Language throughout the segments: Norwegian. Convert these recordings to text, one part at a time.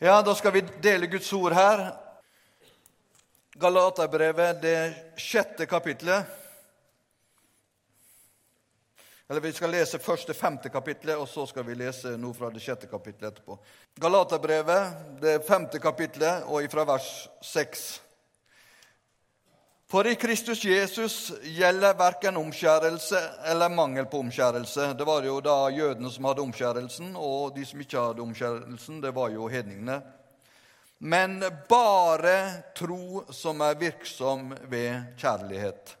Ja, da skal vi dele Guds ord her. Galaterbrevet, det sjette kapitlet. Eller Vi skal lese først det femte kapitlet, og så skal vi lese noe fra det sjette kapitlet etterpå. Galaterbrevet, det femte kapitlet, og ifra vers seks. For i Kristus Jesus gjelder verken omskjærelse eller mangel på omskjærelse. Det var jo da jødene som hadde omskjærelsen, og de som ikke hadde omskjærelsen, det var jo hedningene. Men bare tro som er virksom ved kjærlighet.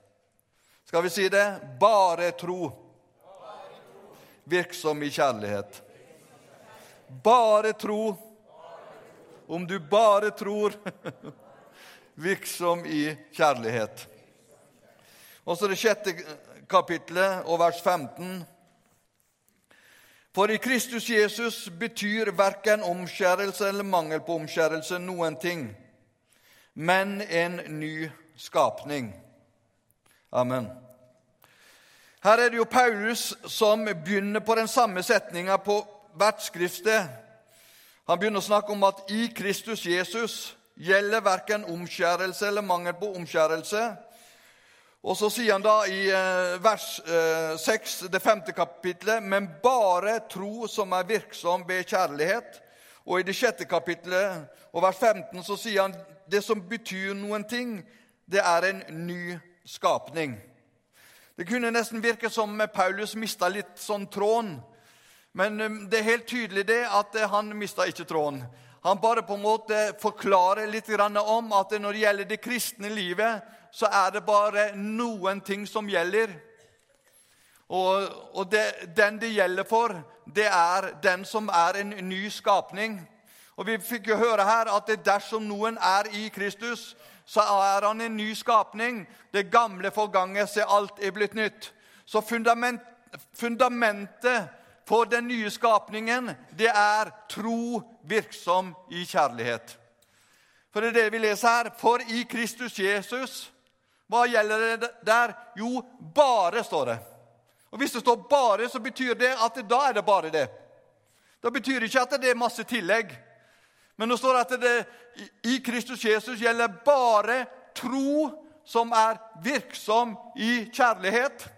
Skal vi si det? Bare tro. Virksom i kjærlighet. Bare tro. Om du bare tror virksom i kjærlighet. Og så det sjette kapitlet og vers 15. For i Kristus Jesus betyr verken omskjærelse eller mangel på omskjærelse noen ting, men en ny skapning. Amen. Her er det jo Paulus som begynner på den samme setninga på hvert skriftsted. Han begynner å snakke om at i Kristus Jesus gjelder verken omskjærelse eller mangel på omskjærelse. Og så sier han da i eh, vers 6, eh, det femte kapitlet, men bare tro som er virksom ved kjærlighet. Og i det sjette kapitlet og vers 15 så sier han det som betyr noen ting, det er en ny skapning. Det kunne nesten virke som Paulus mista litt sånn tråden. Men eh, det er helt tydelig det at han mista ikke tråden. Han bare på en måte forklarer litt om at når det gjelder det kristne livet, så er det bare noen ting som gjelder. Og, og det, den det gjelder for, det er den som er en ny skapning. Og Vi fikk jo høre her at dersom noen er i Kristus, så er han en ny skapning. Det gamle forganget, se alt er blitt nytt. Så fundament, fundamentet for den nye skapningen, det er tro virksom i kjærlighet. For det er det vi leser her. For i Kristus Jesus Hva gjelder det der? Jo, bare, står det. Og Hvis det står 'bare', så betyr det at da er det bare det. Da betyr det ikke at det er masse tillegg. Men nå står det at det i Kristus Jesus gjelder bare tro som er virksom i kjærlighet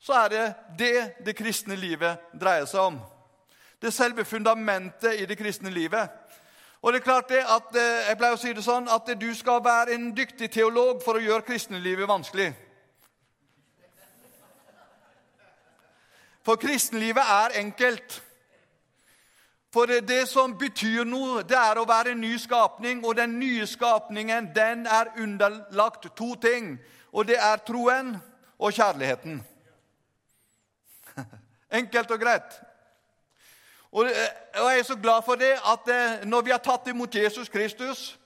så er det det det kristne livet dreier seg om. Det er selve fundamentet i det kristne livet. Og det er klart det at, eh, Jeg pleier å si det sånn at du skal være en dyktig teolog for å gjøre kristenlivet vanskelig. For kristenlivet er enkelt. For det som betyr noe, det er å være en ny skapning. Og den nye skapningen den er underlagt to ting. Og det er troen og kjærligheten. Enkelt og greit. Og jeg er så glad for det at eh, når vi har tatt imot Jesus Kristus,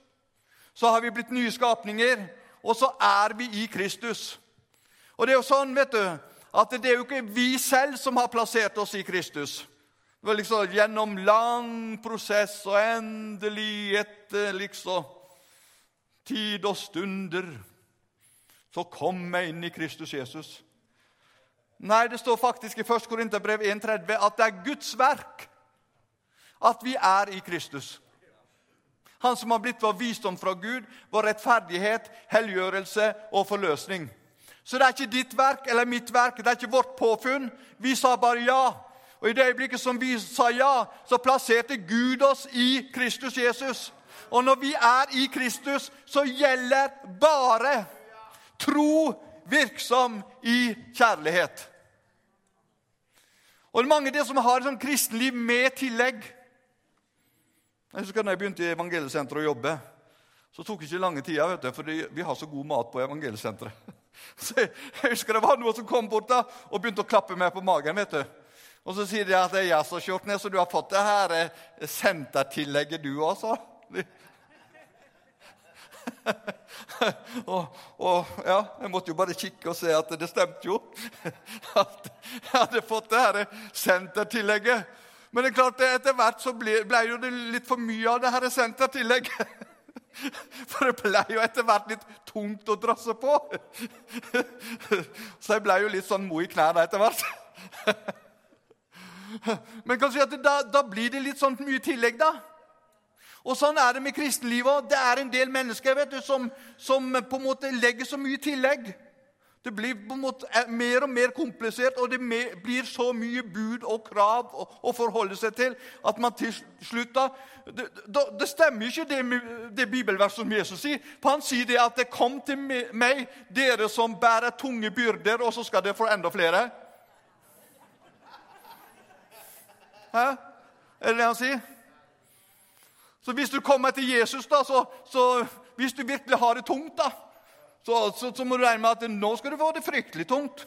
så har vi blitt nye skapninger, og så er vi i Kristus. Og det er jo sånn, vet du, at det er jo ikke vi selv som har plassert oss i Kristus. Det var liksom Gjennom lang prosess og endelig etter liksom tid og stunder så kom jeg inn i Kristus Jesus. Nei, det står faktisk i 1. Korinterbrev 1,30 at det er Guds verk at vi er i Kristus. Han som har blitt vår visdom fra Gud, vår rettferdighet, helliggjørelse og forløsning. Så det er ikke ditt verk eller mitt verk, det er ikke vårt påfunn. Vi sa bare ja. Og I det øyeblikket som vi sa ja, så plasserte Gud oss i Kristus Jesus. Og når vi er i Kristus, så gjelder bare tro virksom i kjærlighet. Og det er mange av de som har et sånt kristenliv med tillegg. Jeg husker da jeg begynte i evangeliesenteret å jobbe, så tok det ikke lange tida, vet du, for vi har så god mat på evangeliesenteret. Så jeg, husker det var noen som kom bort da, og begynte å klappe meg på magen. vet du. Og så sier de at jeg er så kjørt ned, så du har fått det her eh, sentertillegget, du også. og, og, ja, Jeg måtte jo bare kikke og se at det stemte jo. At jeg hadde fått det her sentertillegget. Men det er klart etter hvert så ble, ble jo det litt for mye av det her sentertillegget. For det ble jo etter hvert litt tungt å drasse på. Så jeg ble jo litt sånn mo i knærne etter hvert. Men kan si at da, da blir det litt sånn mye tillegg, da. Og Sånn er det med kristenlivet. Det er en del mennesker vet du, som, som på en måte legger så mye tillegg. Det blir på en måte eh, mer og mer komplisert, og det blir så mye bud og krav å forholde seg til at man til slutt da, det, det, stemmer ikke det, det bibelverset som Jesus sier. For Han sier det at det 'kom til meg, dere som bærer tunge byrder', og så skal dere få enda flere. Hæ? Er det det han sier? Så hvis du kommer til Jesus, da, så, så hvis du virkelig har det tungt, da, så, så, så må du regne med at nå skal du få det fryktelig tungt.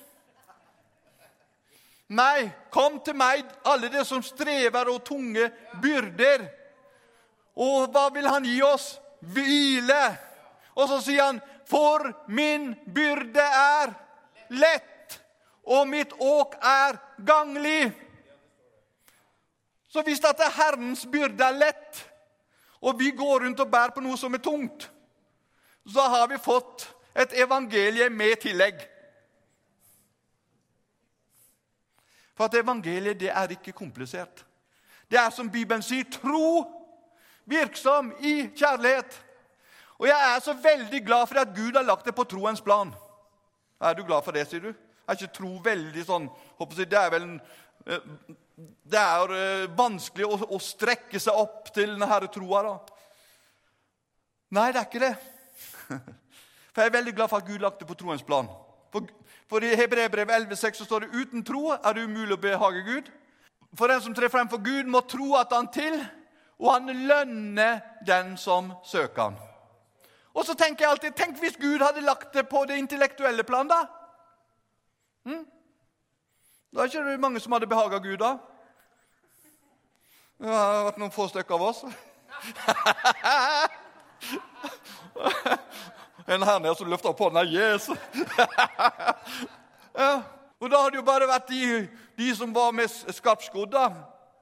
Nei, kom til meg, alle dere som strever og tunge byrder. Og hva vil han gi oss? Hvile. Og så sier han, for min byrde er lett, og mitt åk er ganglig. Så hvis det er Herrens byrde er lett, og vi går rundt og bærer på noe som er tungt, så har vi fått et evangelie med tillegg. For at evangeliet det er ikke komplisert. Det er som Bibelen sier, tro, virksom i kjærlighet. Og jeg er så veldig glad for at Gud har lagt det på troens plan. Er du glad for det, sier du? Er ikke tro veldig sånn Det er vel en, det er eh, vanskelig å, strekke seg opp til denne troa, da. Nei, det er ikke det. For jeg er veldig glad for at Gud lagt det på troens plan. For, for I Hebreerbrevet 11,6 står det uten tro er det umulig å behage Gud. For den som trer frem for Gud, må tro at han til, og han lønner den som søker han. Og så tenker jeg alltid, Tenk hvis Gud hadde lagt det på det intellektuelle plan, da. Hm? Da er ikke mange som hadde behaga Gud, da. Det har vært noen få stykker av oss. En her nede som løfter opp hånda. Yes! ja. Og da hadde jo bare vært de, de som var mest skarpskodde,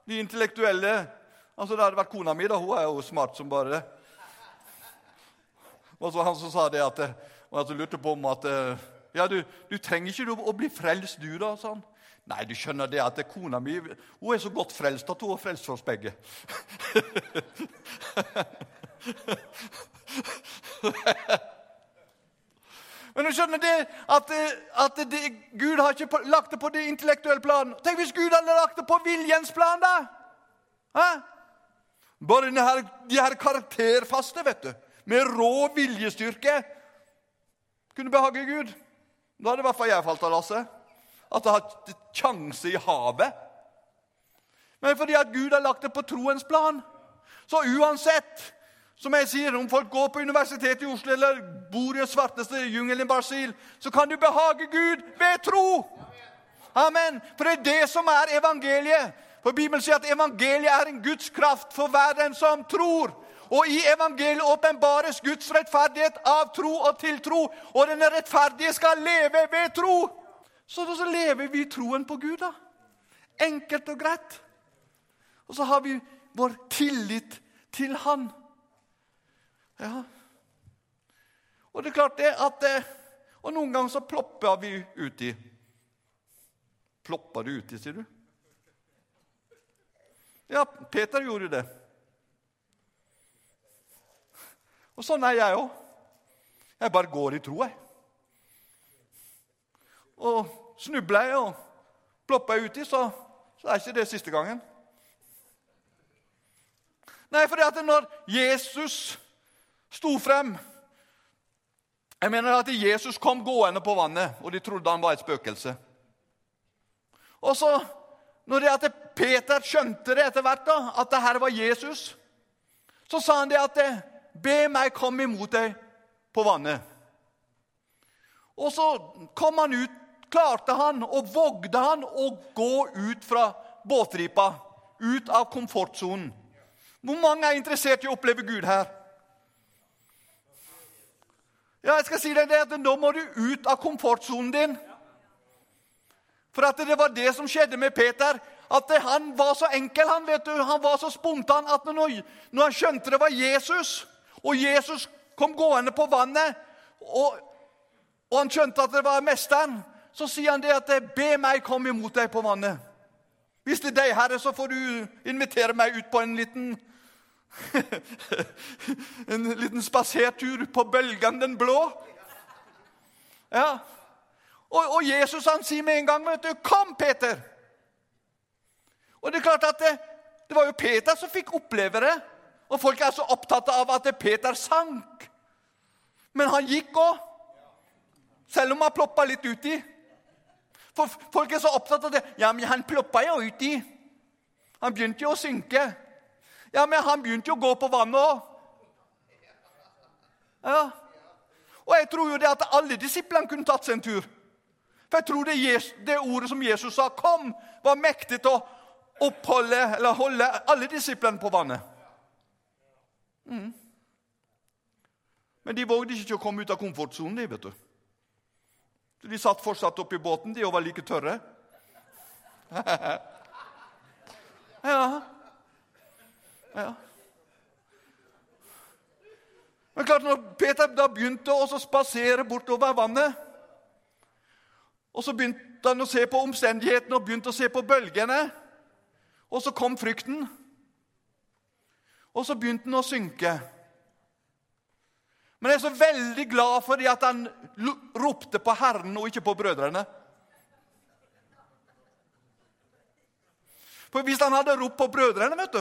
de intellektuelle. Altså, Det hadde vært kona mi. da, Hun er jo smart som bare det. Og så han som sa det at, og jeg lurte på om at ja, du, du trenger ikke å bli frelst, du, da. sa han. Nei, du skjønner det at det kona mi hun er så godt frelst at hun har frelst oss begge. Men du skjønner det at, at det, Gud har ikke lagt det på det intellektuelle plan. Tenk hvis Gud hadde lagt det på viljens plan, da! Hæ? Bare denne her, de her karakterfaste, vet du, med rå viljestyrke, kunne behage Gud. Da hadde i hvert fall jeg falt av lasset. At det har sjanse i havet. Men fordi at Gud har lagt det på troens plan, så uansett som jeg sier, Om folk går på Universitetet i Oslo eller bor i den svarteste jungelen i Brasil, så kan du behage Gud ved tro. Amen. For det er det som er evangeliet. For Bibelen sier at evangeliet er en Guds kraft for hver den som tror. Og i evangeliet åpenbares Guds rettferdighet av tro og til tro. Og den rettferdige skal leve ved tro. Så da lever vi troen på Gud, da. Enkelt og greit. Og så har vi vår tillit til Han. Ja. Og det er klart det at det... Og noen ganger så plopper vi uti. Plopper du uti, sier du? Ja, Peter gjorde det. Og sånn er jeg òg. Jeg bare går i tro, jeg. Og snubler jeg og plopper jeg uti, så, så er ikke det siste gangen. Nei, for det at når Jesus sto frem. Jeg mener at Jesus kom gående på vannet, og de trodde han var et spøkelse. Og så, når det at Peter skjønte det etter hvert, da, at det her var Jesus, så sa han det at Be meg komme imot deg på vannet. Og så kom han ut, klarte han og vågde han å gå ut fra båtripa, ut av komfortsonen. Hvor mange er interessert i å oppleve Gud her? Ja, jeg skal si deg det at Nå må du ut av komfortsonen din. For at det var det som skjedde med Peter. At Han var så enkel, han vet du, han var så spontan at når, når han skjønte det var Jesus, og Jesus kom gående på vannet, og, og han skjønte at det var mesteren, så sier han det at 'Be meg komme imot deg på vannet'. Hvis det er deg, Herre, så får du invitere meg ut på en liten en liten spasertur på bølgen den blå. Ja. Og, og, Jesus han sier med en gang, vet du, 'Kom, Peter!' Og det er klart at det, det var jo Peter som fikk oppleve det. Og folk er så opptatt av at Peter sank. Men han gikk òg, selv om han ploppa litt uti. For folk er så opptatt av det. Ja, men han ploppa jo uti. Han begynte jo å synke. Ja, men han begynte jo å gå på vannet òg. Ja. Og jeg tror jo det at alle disiplene kunne tatt seg en tur. For jeg tror det, det ordet som Jesus sa, 'kom', var mektig til å oppholde, eller holde alle disiplene på vannet. Mm. Men de vågde ikke å komme ut av komfortsonen. De vet du. De satt fortsatt oppi båten de og var like tørre. ja. ja. Men klart, når Peter da begynte å spasere bortover vannet og Så begynte han å se på omstendighetene og begynte å se på bølgene. Og så kom frykten. Og så begynte han å synke. Men jeg er så veldig glad for at han ropte på Herren og ikke på brødrene. For hvis han hadde ropt på brødrene, vet du,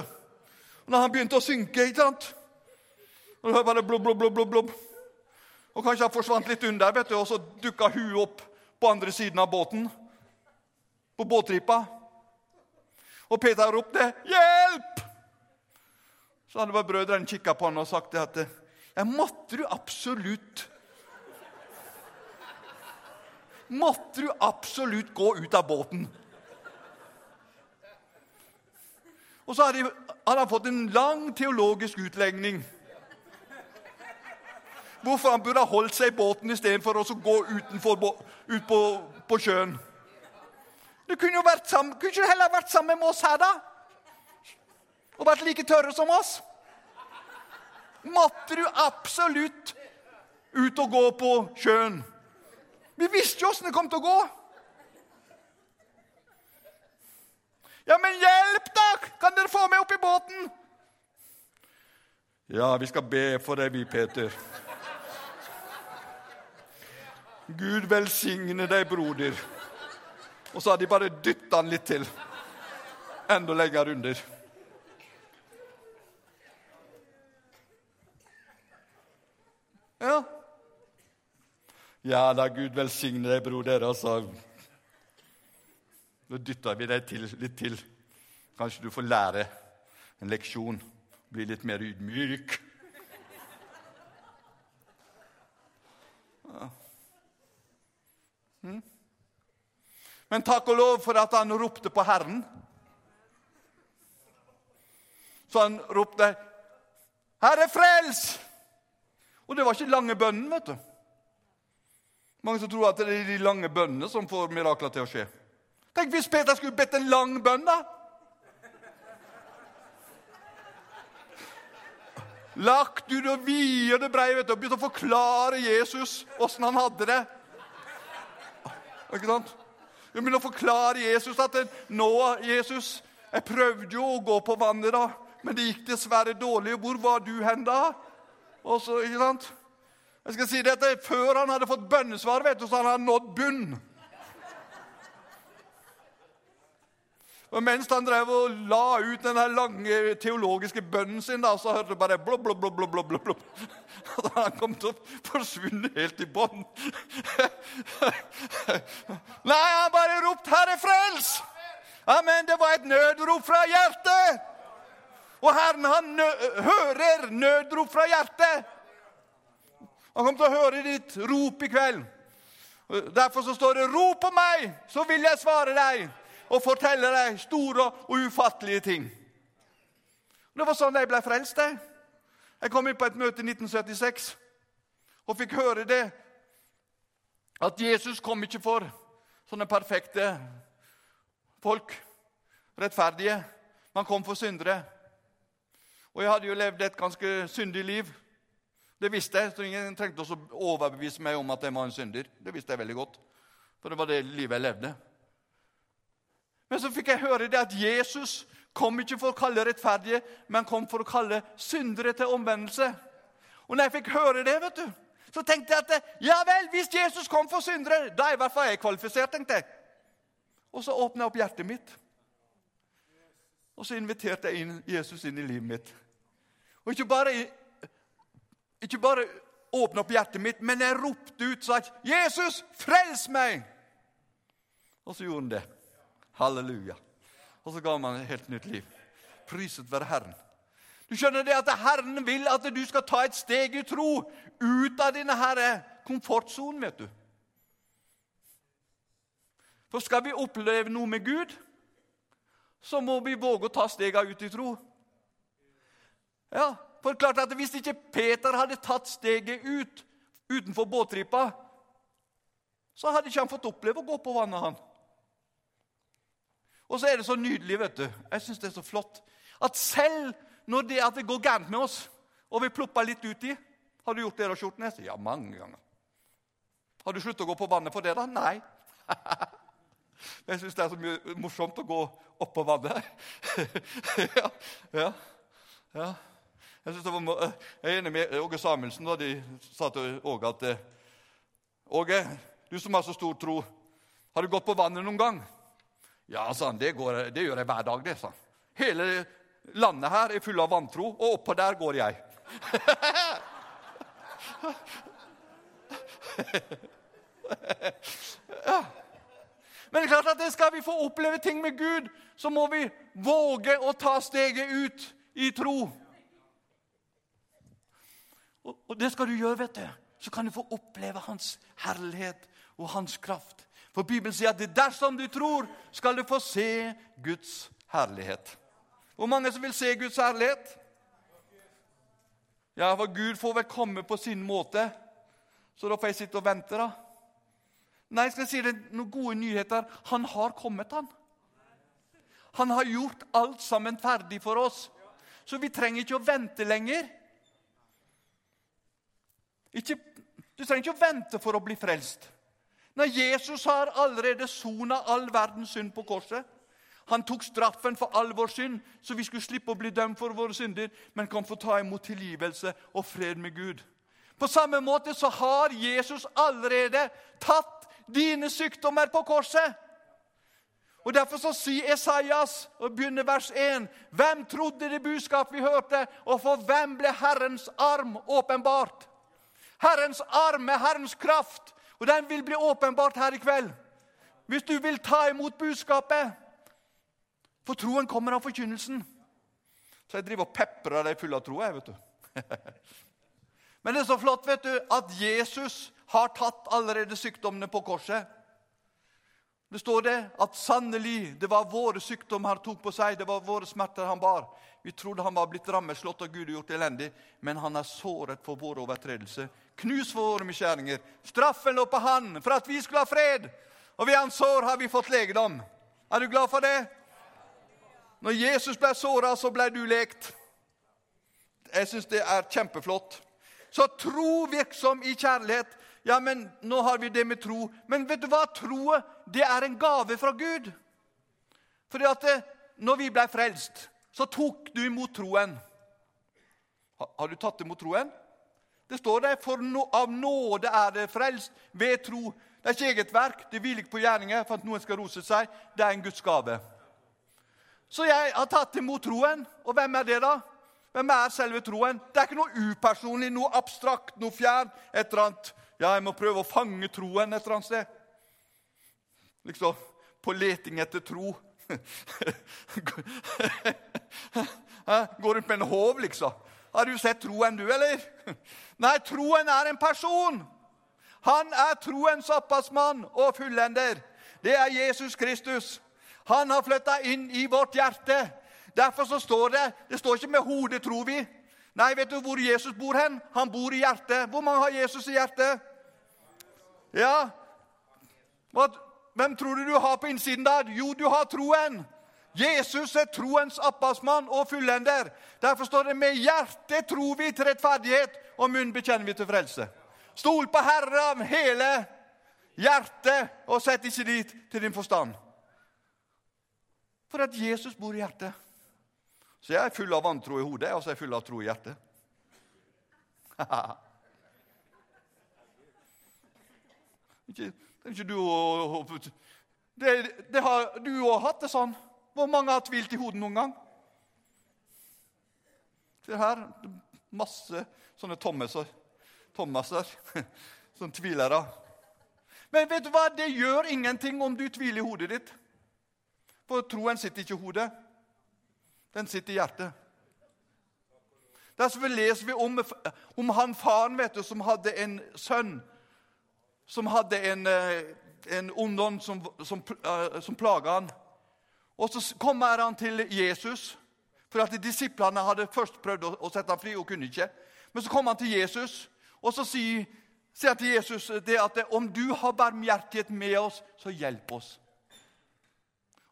når han begynte å synke ikke sant? Og det var bare blub, blub, blub, blub, Og kanskje han forsvant litt under, vet du, og så dukka huet opp på andre siden av båten. På båtripa. Og Peter ropte 'Hjelp!' Så hadde bare brødrene kikka på han og sagt det at ja, måtte du absolutt Måtte du absolutt gå ut av båten? Og så hadde han fått en lang teologisk utlegning. Hvorfor han burde ha holdt seg i båten istedenfor å gå utenfor, ut på, på sjøen. Du kunne jo vært sammen, kunne ikke heller vært sammen med oss her, da? Og vært like tørre som oss? Måtte du absolutt ut og gå på sjøen. Vi visste jo åssen det kom til å gå. Ja, men hjelp, da! Kan dere få meg opp i båten? Ja, vi skal be for deg, vi, Peter. Gud velsigne deg, broder. Og så hadde de bare dytta han litt til. Enda lenger under. Ja. Ja da, Gud velsigne deg, broder. Altså. Nå dytter vi deg til, litt til. Kanskje du får lære en leksjon. Bli litt mer ydmyk. Ja. Hm? Men takk og lov for at han ropte på Herren. Så han ropte, 'Herre, frels!' Og det var ikke lange bønnen, vet du. Mange som tror at det er de lange bønnene som får mirakler til å skje. Tenk hvis Peter skulle bedt en lang bønn, da! Lagt ut og og det brei, vet du, og begynt å forklare Jesus åssen han hadde det. Ikke sant? Jeg begynner å forklare Jesus at nå, Jesus, jeg prøvde jo å gå på vannet, da, men det gikk dessverre dårlig. Hvor var du hen da? Og så, ikke sant? Jeg skal si dette, Før han hadde fått bønnesvar, vet du, så han hadde nådd bunn. Og Mens han drev og la ut den lange teologiske bønnen sin, da, så hørte du bare blå, blå, blå, blå, blå, blå, Og da han kom til å forsvinne helt i bånn. Nei, han bare ropte 'Herre, frels!' Amen, Det var et nødrop fra hjertet. Og Herren han nø hører nødrop fra hjertet. Han kommer til å høre ditt rop i kveld. Derfor så står det 'Rop på meg, så vil jeg svare deg' og fortelle deg store og ufattelige ting. Det var sånn jeg ble frelst. Jeg Jeg kom inn på et møte i 1976 og fikk høre det. At Jesus kom ikke for sånne perfekte folk, rettferdige. Man kom for syndere. Og jeg hadde jo levd et ganske syndig liv. Det visste jeg, så ingen trengte å overbevise meg om at jeg var en synder. Det visste jeg veldig godt, for det var det livet jeg levde. Men så fikk jeg høre det at Jesus kom ikke for å kalle rettferdige, men kom for å kalle syndere til omvendelse. Og når jeg fikk høre det, vet du, så tenkte jeg at ja vel, hvis Jesus kom for syndere, da er i hvert fall jeg kvalifisert. tenkte jeg. Og så åpna jeg opp hjertet mitt. Og så inviterte jeg inn Jesus inn i livet mitt. Og ikke bare, ikke bare åpne opp hjertet mitt, men jeg ropte ut sa 'Jesus, frels meg!' Og så gjorde han det. Halleluja. Og så ga han et helt nytt liv. Priset være Herren. Du skjønner det at Herren vil at du skal ta et steg i tro ut av denne komfortsonen, vet du. For skal vi oppleve noe med Gud, så må vi våge å ta stega ut i tro. Ja, for klart at Hvis ikke Peter hadde tatt steget ut utenfor båttripa, så hadde ikke han fått oppleve å gå på vannet. han. Og så er det så nydelig, vet du. Jeg syns det er så flott. At selv når det, at det går gærent med oss, og vi plopper litt uti Har du gjort det, da, Skjortnes? Ja, mange ganger. Har du sluttet å gå på vannet for det, da? Nei. Jeg syns det er så mye morsomt å gå opp på vannet. ja, ja, ja. Jeg, var, jeg, er enig med Åge Samuelsen da de sa til Åge at eh, Åge, du som har så stor tro, har du gått på vannet noen gang? Ja, sa han, det, går, det gjør jeg hver dag. det, sa han. Hele landet her er full av vantro, og oppå der går jeg. ja. Men det er klart at det skal vi få oppleve ting med Gud, så må vi våge å ta steget ut i tro. Og, det skal du gjøre, vet du. Så kan du få oppleve Hans herlighet og Hans kraft. For Bibelen sier at dersom du tror, skal du få se Guds herlighet. Hvor mange som vil se Guds herlighet? Ja, for Gud får vel komme på sin måte, så da får jeg sitte og vente, da. Nei, jeg skal si det noen gode nyheter. Han har kommet, han. Han har gjort alt sammen ferdig for oss. Så vi trenger ikke å vente lenger. Ikke, du trenger ikke å vente for å bli frelst. Nei, Jesus har allerede sona all verdens synd på korset. Han tok straffen for all vår synd, så vi skulle slippe å bli dømt for våre synder, men kan få ta imot tilgivelse og fred med Gud. På samme måte så har Jesus allerede tatt dine sykdommer på korset. Og Derfor så sier Esaias, og begynner vers 1.: Hvem trodde det budskap vi hørte, og for hvem ble Herrens arm åpenbart? Herrens arm er Herrens kraft, og den vil bli åpenbart her i kveld. Hvis du vil ta imot budskapet. For troen kommer av forkynnelsen. Så jeg driver og peprer deg full av tro. jeg, vet du. Men det er så flott vet du, at Jesus har tatt allerede sykdommene på korset. Det står det at sannelig, det var våre sykdommer han tok på seg, det var våre smerter han bar. Vi trodde han var blitt rammet, slått av Gud og gjort elendig, men han er såret for våre overtredelse. Knus for våre miskjæringer. Straffen lå på han for at vi skulle ha fred. Og ved hans sår har vi fått legedom. Er du glad for det? Når Jesus ble såra, så ble du lekt. Jeg syns det er kjempeflott. Så tro virksom i kjærlighet ja, men nå har vi det med tro. Men vet du hva? Troet, det er en gave fra Gud. Fordi at det, eh, når vi ble frelst, så tok du imot troen. Har, har du tatt imot troen? Det står der, for no, av nåde er det frelst ved tro. Det er ikke eget verk, det hviler ikke på gjerninger for at noen skal rose seg. Det er en Guds gave. Så jeg har tatt imot troen. Og hvem er det, da? Hvem er selve troen? Det er ikke noe upersonlig, noe abstrakt, noe fjern. Et eller annet ja, jeg må prøve å fange troen et eller annet sted. Liksom på leting etter tro. Går rundt med en håv, liksom. Har du sett troen, du, eller? Nei, troen er en person. Han er troens opphavsmann og fullender. Det er Jesus Kristus. Han har flytta inn i vårt hjerte. Derfor så står det Det står ikke med hodet, tror vi. Nei, vet du hvor Jesus bor hen? Han bor i hjertet. Hvor mange har Jesus i hjertet? Ja, Hvem tror du du har på innsiden der? Jo, du har troen. Jesus er troens opphavsmann og fullender. Derfor står det med hjertet tror vi til rettferdighet, og munn bekjenner vi til frelse. Stol på Herre av hele hjertet, og sett ikke dit til din forstand. For at Jesus bor i hjertet. Så jeg er full av vantro i hodet, og så er jeg full av tro i hjertet. det er ikke du og, det, det har Du òg hatt det sånn. Hvor mange har tvilt i hodet noen gang? Se her. Masse sånne Thomaser. Thomaser som tvilere. Men vet du hva? det gjør ingenting om du tviler i hodet ditt. For troen sitter ikke i hodet. Den sitter i hjertet. Derfor leser vi om, om han faren vet du, som hadde en sønn som hadde en, eh, en ond ånd som, som, uh, som plaga han. Og Så kommer han til Jesus, for at disiplene hadde først prøvd å, å sette ham fri og kunne ikke. Men så kommer han til Jesus, og så sier, sier han til Jesus det at om du har barmhjertighet med oss, så hjelp oss.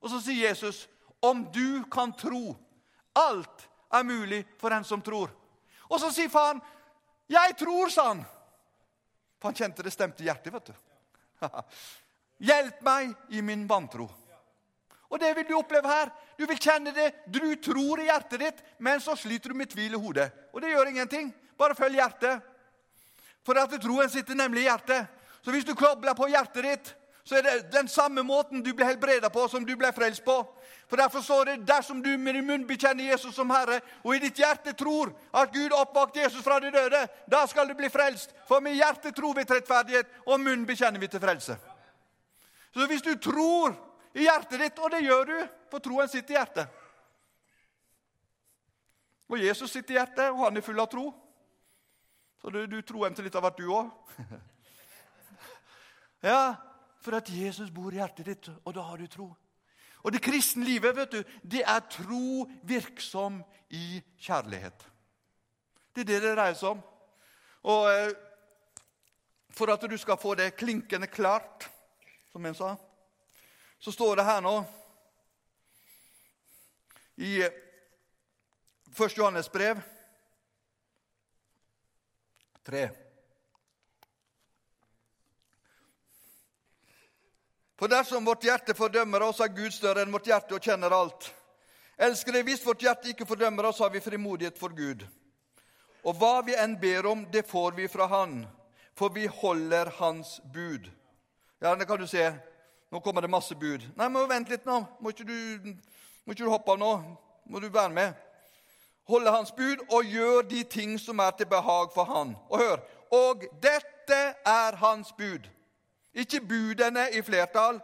Og så sier Jesus, om du kan tro Alt er mulig for den som tror. Og så sier faren, 'Jeg tror', sa han. For han kjente det stemte i hjertet. vet du. Hjelp meg i min vantro. Og det vil du oppleve her. Du vil kjenne det. Du tror i hjertet ditt, men så sliter du med tvil i hodet. Og det gjør ingenting. Bare følg hjertet. For at troen sitter nemlig i hjertet. Så hvis du kobler på hjertet ditt, så er det den samme måten du ble helbreda på, som du ble frelst på. For Derfor står det dersom du med din munn bekjenner Jesus som Herre, og i ditt hjerte tror at Gud oppvakte Jesus fra de døde, da skal du bli frelst. For med hjertet tror vi til rettferdighet, og munnen bekjenner vi til frelse. Så hvis du tror i hjertet ditt, og det gjør du, for troen sitter i hjertet Og Jesus sitter i hjertet, og han er full av tro. Så du, du troen til litt av hvert, du òg. ja, for at Jesus bor i hjertet ditt, og da har du tro. Og det kristne livet vet du, det er tro virksom i kjærlighet. Det er det det dreier seg om. Og eh, For at du skal få det klinkende klart, som en sa, så står det her nå i 1. Eh, Johannes brev 3. For dersom vårt hjerte fordømmer oss, er Gud større enn vårt hjerte og kjenner alt. Elskede, hvis vårt hjerte ikke fordømmer oss, har vi frimodighet for Gud. Og hva vi enn ber om, det får vi fra Han, for vi holder Hans bud. Ja, det kan du se. Nå kommer det masse bud. Nei, men vent litt nå. Må ikke du, må ikke du hoppe av nå? Må du være med? Holde Hans bud og gjør de ting som er til behag for Han. Og hør Og dette er Hans bud. Ikke budene i flertall.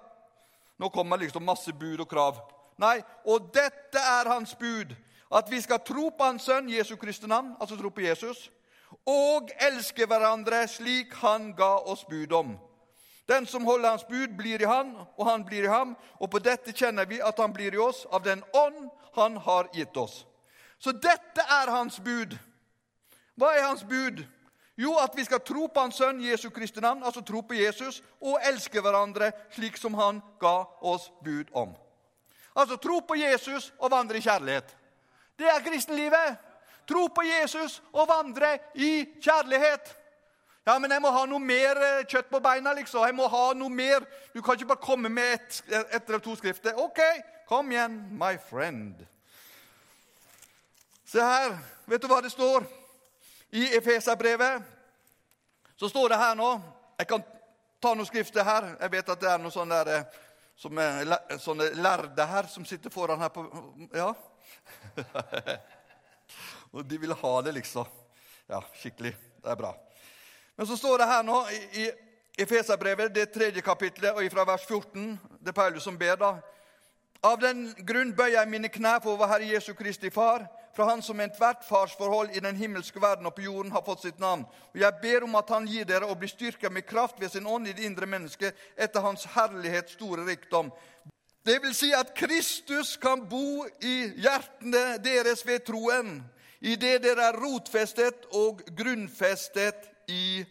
Nå kommer liksom masse bud og krav. Nei, og dette er hans bud. At vi skal tro på Hans Sønn, Jesu Kristi navn, altså tro på Jesus, og elske hverandre slik Han ga oss bud om. Den som holder Hans bud, blir i Han, og Han blir i ham. Og på dette kjenner vi at Han blir i oss av den ånd Han har gitt oss. Så dette er Hans bud. Hva er Hans bud? Jo, at vi skal tro på Hans Sønn Jesu Kristi navn, altså tro på Jesus, og elske hverandre slik som Han ga oss bud om. Altså tro på Jesus og vandre i kjærlighet. Det er kristenlivet. Tro på Jesus og vandre i kjærlighet. Ja, men jeg må ha noe mer eh, kjøtt på beina, liksom. Jeg må ha noe mer. Du kan ikke bare komme med ett et eller to skrifter. OK, kom igjen, my friend. Se her. Vet du hva det står? I Efeserbrevet så står det her nå Jeg kan ta noen skrifter her. Jeg vet at det er noen sånne, der, eh, som er, sånne lærde her som sitter foran her på Ja. Og de vil ha det, liksom. Ja, skikkelig. Det er bra. Men så står det her nå i, Efeserbrevet, det tredje kapitlet, og fra vers 14 Det er Paulus som ber, da. Av den grunn bøyer jeg mine knær for vår Herre Jesu Kristi Far, fra Han som ethvert farsforhold i den himmelske verden og på jorden har fått sitt navn. Og jeg ber om at Han gir dere å bli styrka med kraft ved sin ånd i det indre mennesket etter Hans herlighets store rikdom. Det vil si at Kristus kan bo i hjertene deres ved troen, i det dere er rotfestet og grunnfestet i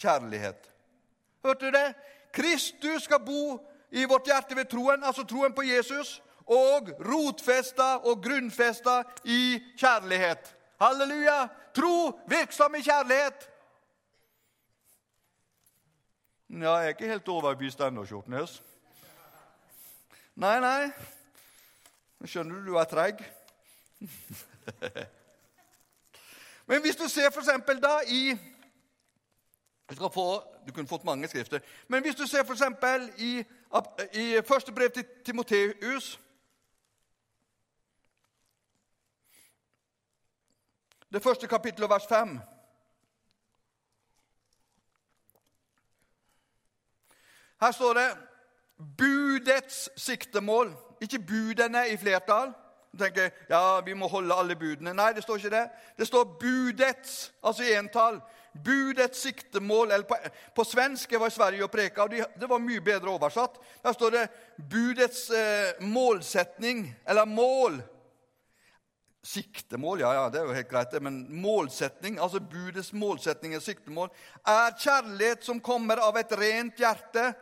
kjærlighet. Hørte du det? Kristus skal bo i vårt hjerte ved troen, altså troen på Jesus, og rotfesta og grunnfesta i kjærlighet. Halleluja! Tro virksom i kjærlighet. Ja, jeg er ikke helt overbevist ennå, Skjortnes. Nei, nei. Skjønner du, du er treig. Men hvis du ser f.eks. da i du, få, du, kunne fått mange skrifter. Men hvis du ser f.eks. i, i første brev til Timoteus Det første kapittelet, vers 5. Her står det 'budets siktemål'. Ikke budene i flertall. Du tenker ja, vi må holde alle budene. Nei, det står ikke det. Det står 'budets', altså i entall. Budets siktemål eller på, på svensk Jeg var i Sverige og preka, og det var mye bedre oversatt. Der står det 'budets eh, målsetning', eller mål. Siktemål, ja, ja, det er jo helt greit, det, men målsetning, altså budets målsetning og siktemål, er kjærlighet som kommer av et rent hjerte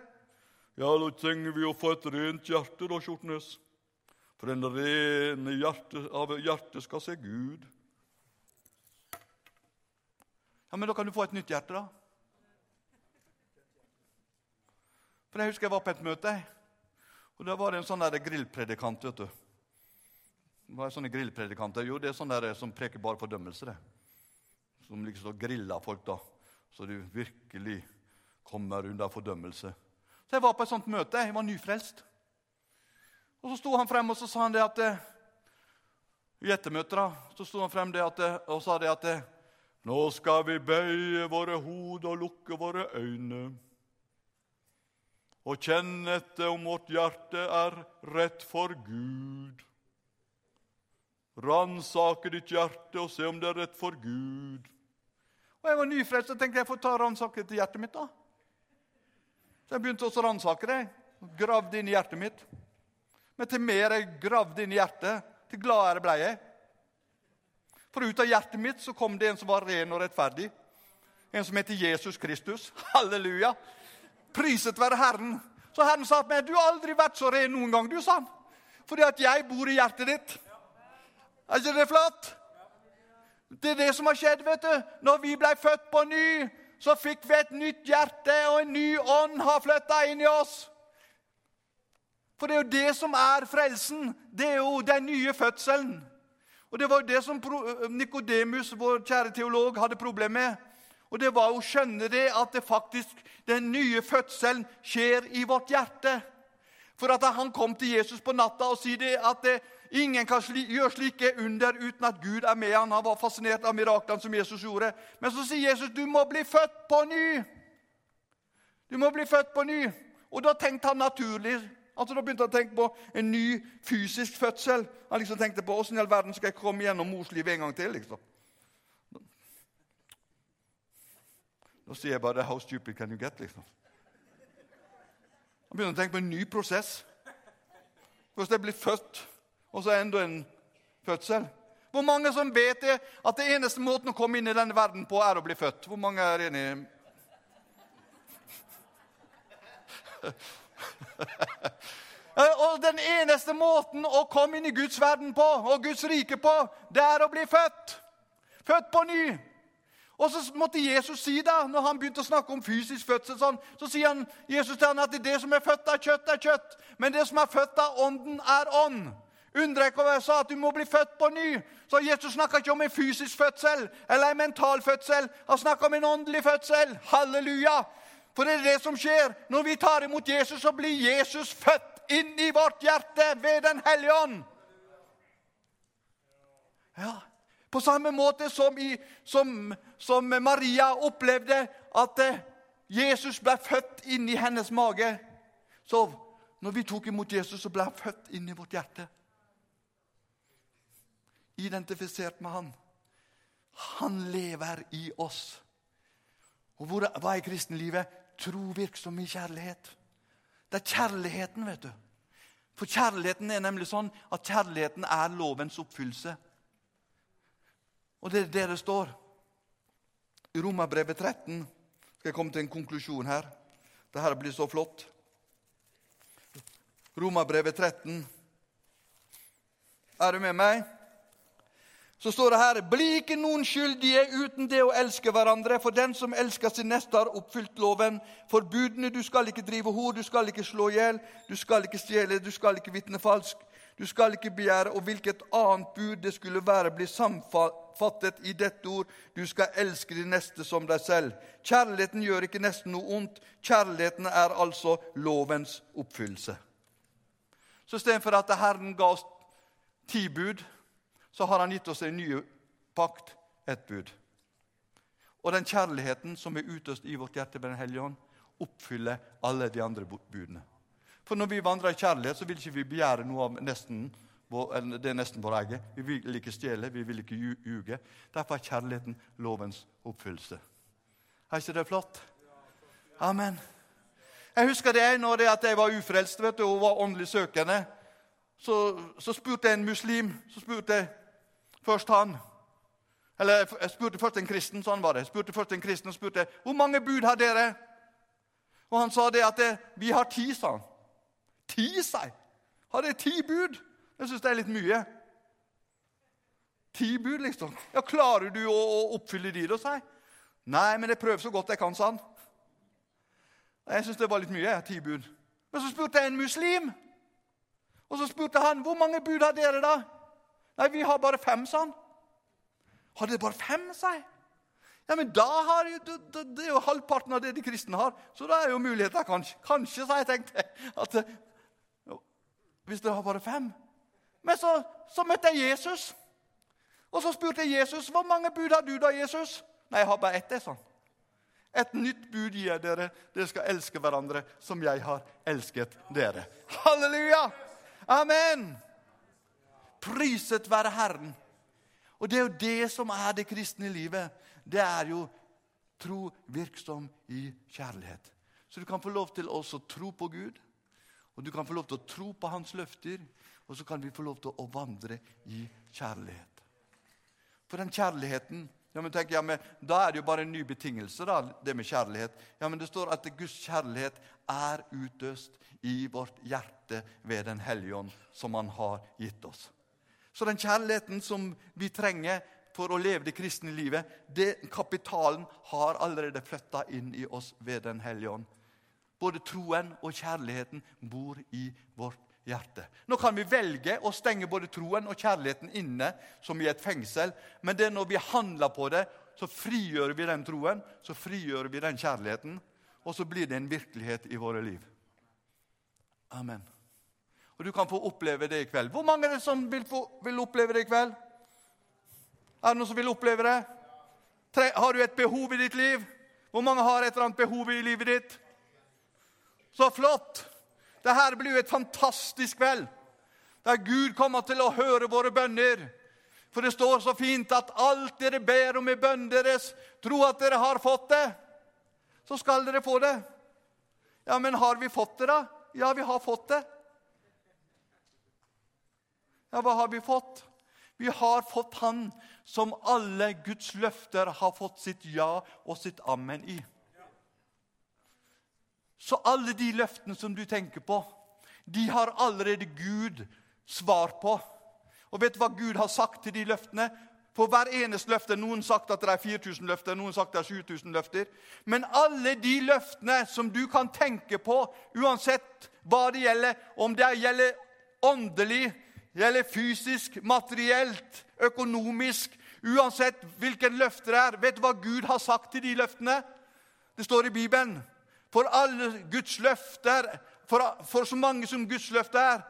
ja, da trenger vi å få et rent hjerte, da, Skjortnes. For en rene hjerte, av hjertet skal se Gud. Ja, Men da kan du få et nytt hjerte, da. For Jeg husker jeg var på et møte, og Da var det en sånn der grillpredikant. vet du. Hva er sånne grillpredikanter? Jo, det er sånne der som preker bare fordømmelse. det. Som liksom griller folk, da. Så du virkelig kommer under fordømmelse. Så jeg var på et sånt møte. Jeg var nyfrelst. Og Så sto han frem og så sa han det at eh, i ettermøtet da, så sto han frem det at, eh, og sa det at eh, nå skal vi bøye våre hoder og lukke våre øyne og kjenne etter om vårt hjerte er rett for Gud. Ransake ditt hjerte og se om det er rett for Gud. Og Jeg var nyfrelst og tenkte jeg får ta ransake til hjertet mitt. da. Så jeg begynte også å ransake det. Gravde inn i hjertet mitt. Men til mer jeg gravde inn i hjertet, til gladere ble jeg. For ut av hjertet mitt så kom det en som var ren og rettferdig. En som heter Jesus Kristus. Halleluja! Priset være Herren. Så Herren sa til meg, 'Du har aldri vært så ren noen gang', du, sa han. Fordi at jeg bor i hjertet ditt. Er ikke det flott? Det er det som har skjedd, vet du. Når vi ble født på ny, så fikk vi et nytt hjerte, og en ny ånd har flytta inn i oss. For det er jo det som er frelsen. Det er jo den nye fødselen. Og Det var jo det som Nikodemus, vår kjære teolog, hadde problem med. Og Det var å skjønne det at det faktisk, den nye fødselen skjer i vårt hjerte. For at han kom til Jesus på natta og sier at det, Ingen kan sli, gjøre slike under uten at Gud er med han. Han var fascinert av miraklene som Jesus gjorde. Men så sier Jesus du må bli født på ny. Du må bli født på ny. Og da tenkte han naturlig. Altså Da begynte han å tenke på en ny fysisk fødsel. Han liksom tenkte på åssen i all verden skal jeg komme gjennom mors liv en gang til. liksom. Da sier jeg bare 'How stupid can you get?' liksom. Han begynner å tenke på en ny prosess. Hvis jeg blir født og så enda en fødsel. Hvor mange som vet det, at det eneste måten å komme inn i denne verden på, er å bli født? Hvor mange er enig? og Den eneste måten å komme inn i Guds verden på, og Guds rike på, det er å bli født. Født på ny. Og så måtte Jesus si da, når han begynte å snakke om fysisk fødsel, sånn, så sier han, Jesus til han at det som er født av kjøtt, er kjøtt. Men det som er født av ånden, er ånd. Undrer ikke over jeg sa at du må bli født på ny. Så Jesus snakker ikke om en fysisk fødsel eller en mental fødsel. Han snakker om en åndelig fødsel. Halleluja! For det er det som skjer. Når vi tar imot Jesus, så blir Jesus født inn i vårt hjerte ved Den hellige ånd. Ja, På samme måte som, i, som, som Maria opplevde at eh, Jesus ble født inn i hennes mage. Så når vi tok imot Jesus, så ble han født inn i vårt hjerte identifisert med han. Han lever i oss. Og hvor, Hva er kristenlivet? Tro virksom i kjærlighet. Det er kjærligheten, vet du. For kjærligheten er nemlig sånn at kjærligheten er lovens oppfyllelse. Og det er det det står. I Romerbrevet 13 skal jeg komme til en konklusjon her. Dette blir så flott. Romerbrevet 13. Er du med meg? Så står det her Bli ikke noen skyldige uten det å elske hverandre, for den som elsker sin neste, har oppfylt loven. Forbudene du skal ikke drive hor, du skal ikke slå i hjel, du skal ikke stjele, du skal ikke vitne falsk, Du skal ikke begjære, og hvilket annet bud det skulle være, blir samfattet i dette ord. Du skal elske de neste som deg selv. Kjærligheten gjør ikke nesten noe ondt. Kjærligheten er altså lovens oppfyllelse. Så istedenfor at Herren ga oss ti bud, så har han gitt oss en ny pakt, ett bud. Og den kjærligheten som er utøst i vårt hjerte ved Den hellige ånd, oppfyller alle de andre budene. For når vi vandrer i kjærlighet, så vil ikke vi begjære noe av nesten, det er nesten vår egen. Vi vil ikke stjele, vi vil ikke ljuge. Derfor er kjærligheten lovens oppfyllelse. Er ikke det flott? Amen. Jeg husker det ene det at jeg var ufrelst vet du, og var åndelig søkende. Så, så spurte jeg en muslim så spurte jeg først han. Eller jeg spurte først en kristen, sånn var det. Jeg spurte først en kristen og spurte hvor mange bud har dere. Og han sa det at det, vi har ti, sa han. Ti, seg! Har dere ti bud? Jeg syns det er litt mye. Ti bud, liksom. Ja, Klarer du å, å oppfylle de, da, sa jeg. Nei, men jeg prøver så godt jeg kan, sa han. Jeg syns det var litt mye. ti bud. Men så spurte jeg en muslim. Og så spurte han hvor mange bud har dere, da? Nei, vi har bare fem, sa han. Har dere bare fem, sa jeg? Ja, men da har jo, det, det er jo halvparten av det de kristne har. Så da er jo muligheter, kanskje. Kanskje, sa jeg tenkte at hvis dere har bare fem. Men så, så, møtte jeg Jesus. Og så spurte jeg Jesus hvor mange bud har du da, Jesus. Nei, jeg har bare ett. sånn. Et nytt bud gir jeg dere. Dere skal elske hverandre som jeg har elsket dere. Halleluja! Amen! Priset være Herren. Og det er jo det som er det kristne livet. Det er jo tro virksom i kjærlighet. Så du kan få lov til å tro på Gud. Og du kan få lov til å tro på hans løfter, og så kan vi få lov til å vandre i kjærlighet. For den kjærligheten ja, men tenk, ja, men Da er det jo bare en ny betingelse, da, det med kjærlighet. Ja, men Det står at Guds kjærlighet er utøst i vårt hjerte ved Den hellige ånd, som Han har gitt oss. Så den kjærligheten som vi trenger for å leve det kristne livet, det kapitalen har allerede flytta inn i oss ved Den hellige ånd. Både troen og kjærligheten bor i vårt hjerte. Nå kan vi velge å stenge både troen og kjærligheten inne som i et fengsel, men det er når vi handler på det, så frigjør vi den troen, så frigjør vi den kjærligheten, og så blir det en virkelighet i våre liv. Amen. Og du kan få oppleve det i kveld. Hvor mange er det som vil, få, vil oppleve det i kveld? Er det noen som vil oppleve det? Har du et behov i ditt liv? Hvor mange har et eller annet behov i livet ditt? Så flott! Dette blir jo et fantastisk kveld, der Gud kommer til å høre våre bønner. For det står så fint at alt dere ber om i bønnen deres, tro at dere har fått det, så skal dere få det. Ja, men har vi fått det, da? Ja, vi har fått det. Ja, hva har vi fått? Vi har fått Han som alle Guds løfter har fått sitt ja og sitt amen i. Så alle de løftene som du tenker på, de har allerede Gud svar på. Og vet du hva Gud har sagt til de løftene? For hver eneste løfte Noen sagt at det er 4000 løfter, noen sagt at det er 7000 løfter. Men alle de løftene som du kan tenke på, uansett hva det gjelder, om det gjelder åndelig, gjelder fysisk, materielt, økonomisk Uansett hvilken løfter det er, vet du hva Gud har sagt til de løftene? Det står i Bibelen. For alle Guds løfter, for, for så mange som Guds løfter er,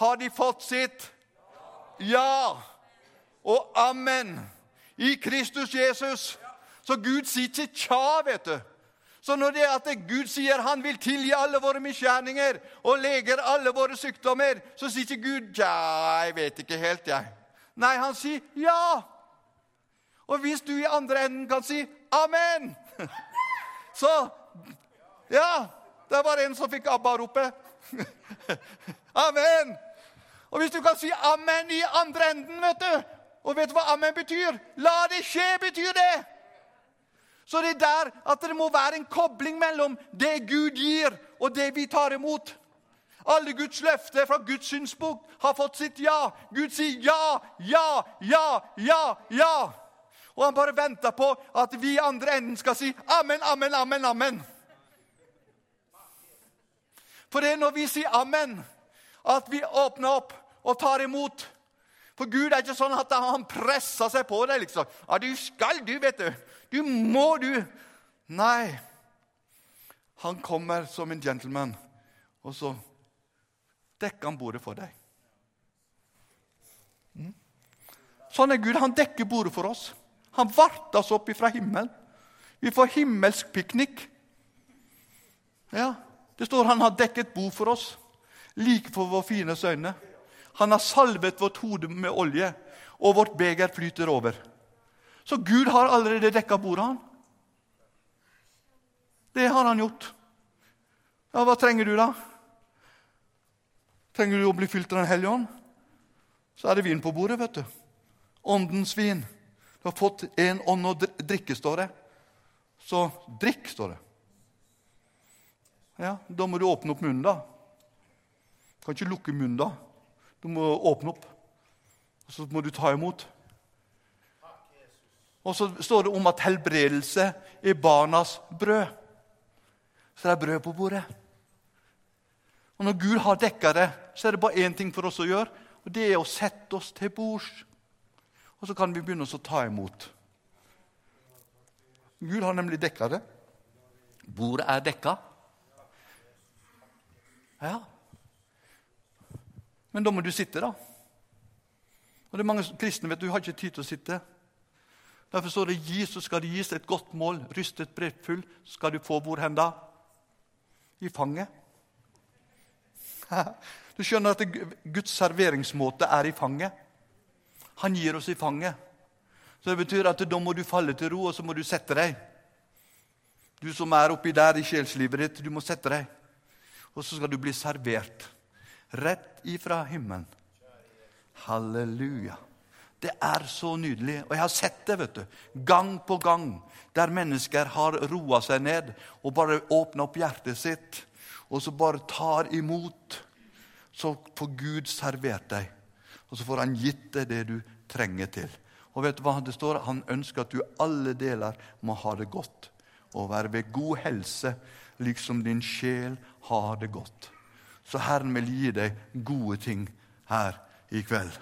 har de fått sitt ja og amen i Kristus Jesus. Så Gud sier ikke tja, vet du. Så når det er at Gud sier han vil tilgi alle våre misgjerninger og leger alle våre sykdommer, så sier ikke Gud ja, jeg vet ikke helt, jeg. Nei, han sier ja. Og hvis du i andre enden kan si amen, så ja, det var en som fikk ABBA-ropet. amen! Og hvis du kan si amen i andre enden, vet du Og vet du hva amen betyr? La det skje, betyr det! Så det er der at det må være en kobling mellom det Gud gir, og det vi tar imot. Alle Guds løfter fra Guds synspunkt har fått sitt ja. Gud sier ja, ja, ja, ja, ja. Og han bare venter på at vi i andre enden skal si amen, amen, amen, amen. For det er når vi sier amen, at vi åpner opp, og tar imot. For Gud er ikke sånn at han presser seg på deg. liksom. Ja, du skal, du, vet du. Du må, du. Nei. Han kommer som en gentleman, og så dekker han bordet for deg. Mm. Sånn er Gud. Han dekker bordet for oss. Han varter oss opp fra himmelen. Vi får himmelsk piknik. Ja, Det står han har dekket bord for oss, like for våre fine øyne. Han har salvet vårt hode med olje, og vårt beger flyter over. Så Gud har allerede dekka bordet, han. Det har han gjort. Ja, Hva trenger du, da? Trenger du å bli fylt av Den hellige ånd? Så er det vin på bordet, vet du. Åndens vin. Du har fått en ånd å drikke, står det. Så drikk, står det. Ja, Da må du åpne opp munnen, da. Du kan ikke lukke munnen da. Du må åpne opp, og så må du ta imot. Og så står det om at helbredelse er barnas brød. Så det er brød på bordet. Og Når Gud har dekka det, så er det bare én ting for oss å gjøre, og det er å sette oss til bords. Og så kan vi begynne å ta imot. Gud har nemlig dekka det. Bordet er dekka. Ja. Men da må du sitte, da. Og det er Mange kristne vet du, har ikke tid til å sitte. Derfor står det så skal det gis et godt mål. Rystet breddfull skal du få hvor hen da? I fanget. Du skjønner at Guds serveringsmåte er i fanget. Han gir oss i fanget. Så Det betyr at da må du falle til ro, og så må du sette deg. Du som er oppi der i sjelslivet ditt, du må sette deg. Og så skal du bli servert rett ifra himmelen. Halleluja. Det er så nydelig. Og jeg har sett det vet du, gang på gang, der mennesker har roa seg ned og bare åpna opp hjertet sitt, og så bare tar imot. Så får Gud servert deg, og så får han gitt deg det du trenger til. Og vet du hva det står? Han ønsker at du i alle deler må ha det godt og være ved god helse, liksom din sjel har det godt. Så Herren vil gi deg gode ting her i kveld.